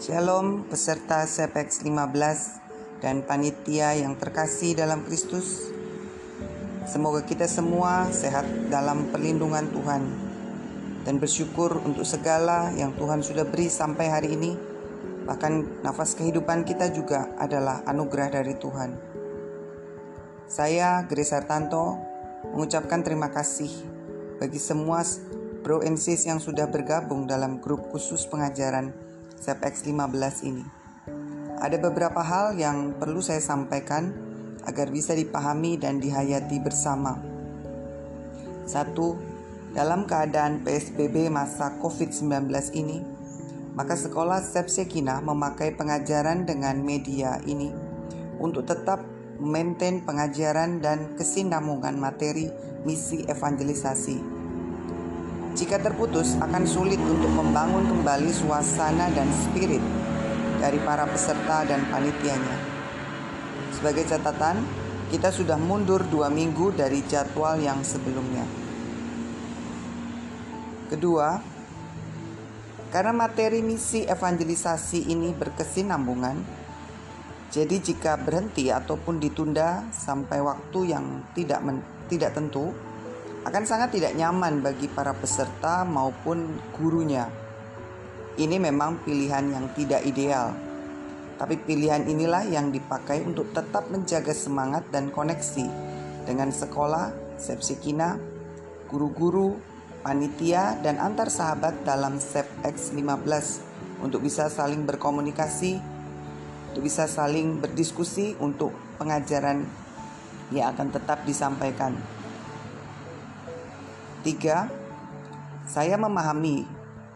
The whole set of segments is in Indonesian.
Shalom peserta CPX 15 dan panitia yang terkasih dalam Kristus. Semoga kita semua sehat dalam perlindungan Tuhan dan bersyukur untuk segala yang Tuhan sudah beri sampai hari ini. Bahkan nafas kehidupan kita juga adalah anugerah dari Tuhan. Saya Grace Hartanto mengucapkan terima kasih bagi semua bro and yang sudah bergabung dalam grup khusus pengajaran ZX 15 ini. Ada beberapa hal yang perlu saya sampaikan agar bisa dipahami dan dihayati bersama. Satu, dalam keadaan PSBB masa COVID-19 ini, maka sekolah Sepsekina memakai pengajaran dengan media ini untuk tetap maintain pengajaran dan kesinambungan materi misi evangelisasi jika terputus, akan sulit untuk membangun kembali suasana dan spirit dari para peserta dan panitianya. Sebagai catatan, kita sudah mundur dua minggu dari jadwal yang sebelumnya. Kedua, karena materi misi evangelisasi ini berkesinambungan, jadi jika berhenti ataupun ditunda sampai waktu yang tidak men, tidak tentu, akan sangat tidak nyaman bagi para peserta maupun gurunya. Ini memang pilihan yang tidak ideal, tapi pilihan inilah yang dipakai untuk tetap menjaga semangat dan koneksi dengan sekolah, Sepsikina, guru-guru, panitia, dan antar sahabat dalam SEPX 15 untuk bisa saling berkomunikasi, untuk bisa saling berdiskusi untuk pengajaran yang akan tetap disampaikan. Tiga, saya memahami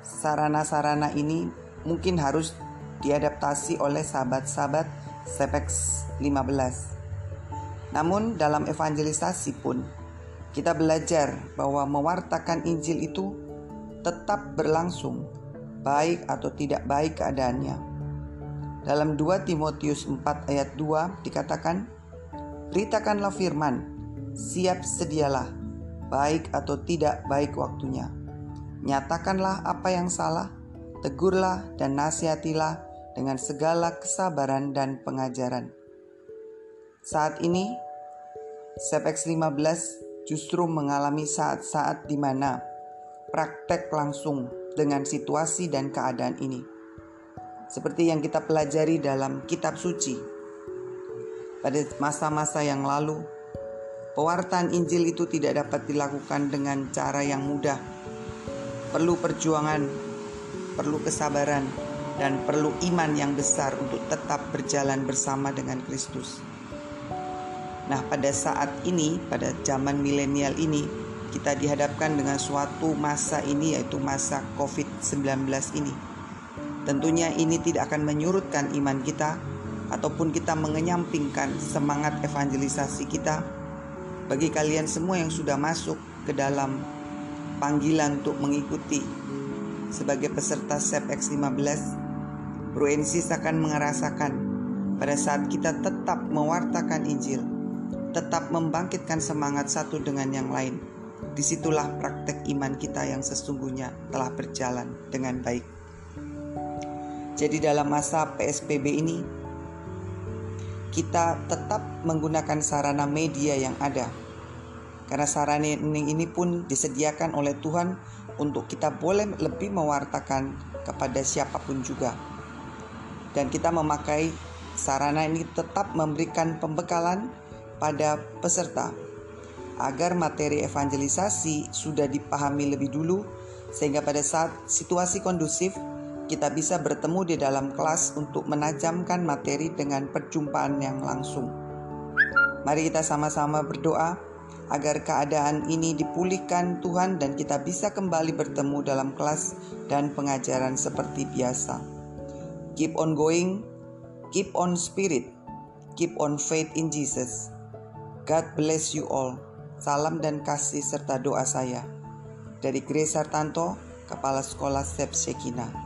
sarana-sarana ini mungkin harus diadaptasi oleh sahabat-sahabat Sepex 15. Namun dalam evangelisasi pun kita belajar bahwa mewartakan Injil itu tetap berlangsung baik atau tidak baik keadaannya. Dalam 2 Timotius 4 ayat 2 dikatakan, Beritakanlah firman, siap sedialah, baik atau tidak baik waktunya. Nyatakanlah apa yang salah, tegurlah dan nasihatilah dengan segala kesabaran dan pengajaran. Saat ini, Sepex 15 justru mengalami saat-saat di mana praktek langsung dengan situasi dan keadaan ini. Seperti yang kita pelajari dalam kitab suci. Pada masa-masa yang lalu, Pewartaan Injil itu tidak dapat dilakukan dengan cara yang mudah. Perlu perjuangan, perlu kesabaran, dan perlu iman yang besar untuk tetap berjalan bersama dengan Kristus. Nah, pada saat ini, pada zaman milenial ini, kita dihadapkan dengan suatu masa ini yaitu masa COVID-19 ini. Tentunya ini tidak akan menyurutkan iman kita ataupun kita mengenyampingkan semangat evangelisasi kita bagi kalian semua yang sudah masuk ke dalam panggilan untuk mengikuti sebagai peserta SEPX 15, Bro Ensis akan merasakan pada saat kita tetap mewartakan Injil, tetap membangkitkan semangat satu dengan yang lain. Di situlah praktek iman kita yang sesungguhnya telah berjalan dengan baik. Jadi dalam masa PSBB ini, kita tetap menggunakan sarana media yang ada. Karena sarana ini pun disediakan oleh Tuhan untuk kita boleh lebih mewartakan kepada siapa pun juga. Dan kita memakai sarana ini tetap memberikan pembekalan pada peserta agar materi evangelisasi sudah dipahami lebih dulu sehingga pada saat situasi kondusif kita bisa bertemu di dalam kelas untuk menajamkan materi dengan perjumpaan yang langsung. Mari kita sama-sama berdoa agar keadaan ini dipulihkan Tuhan dan kita bisa kembali bertemu dalam kelas dan pengajaran seperti biasa. Keep on going, keep on spirit, keep on faith in Jesus. God bless you all. Salam dan kasih serta doa saya. Dari Grace Hartanto, Kepala Sekolah Sep Shekina.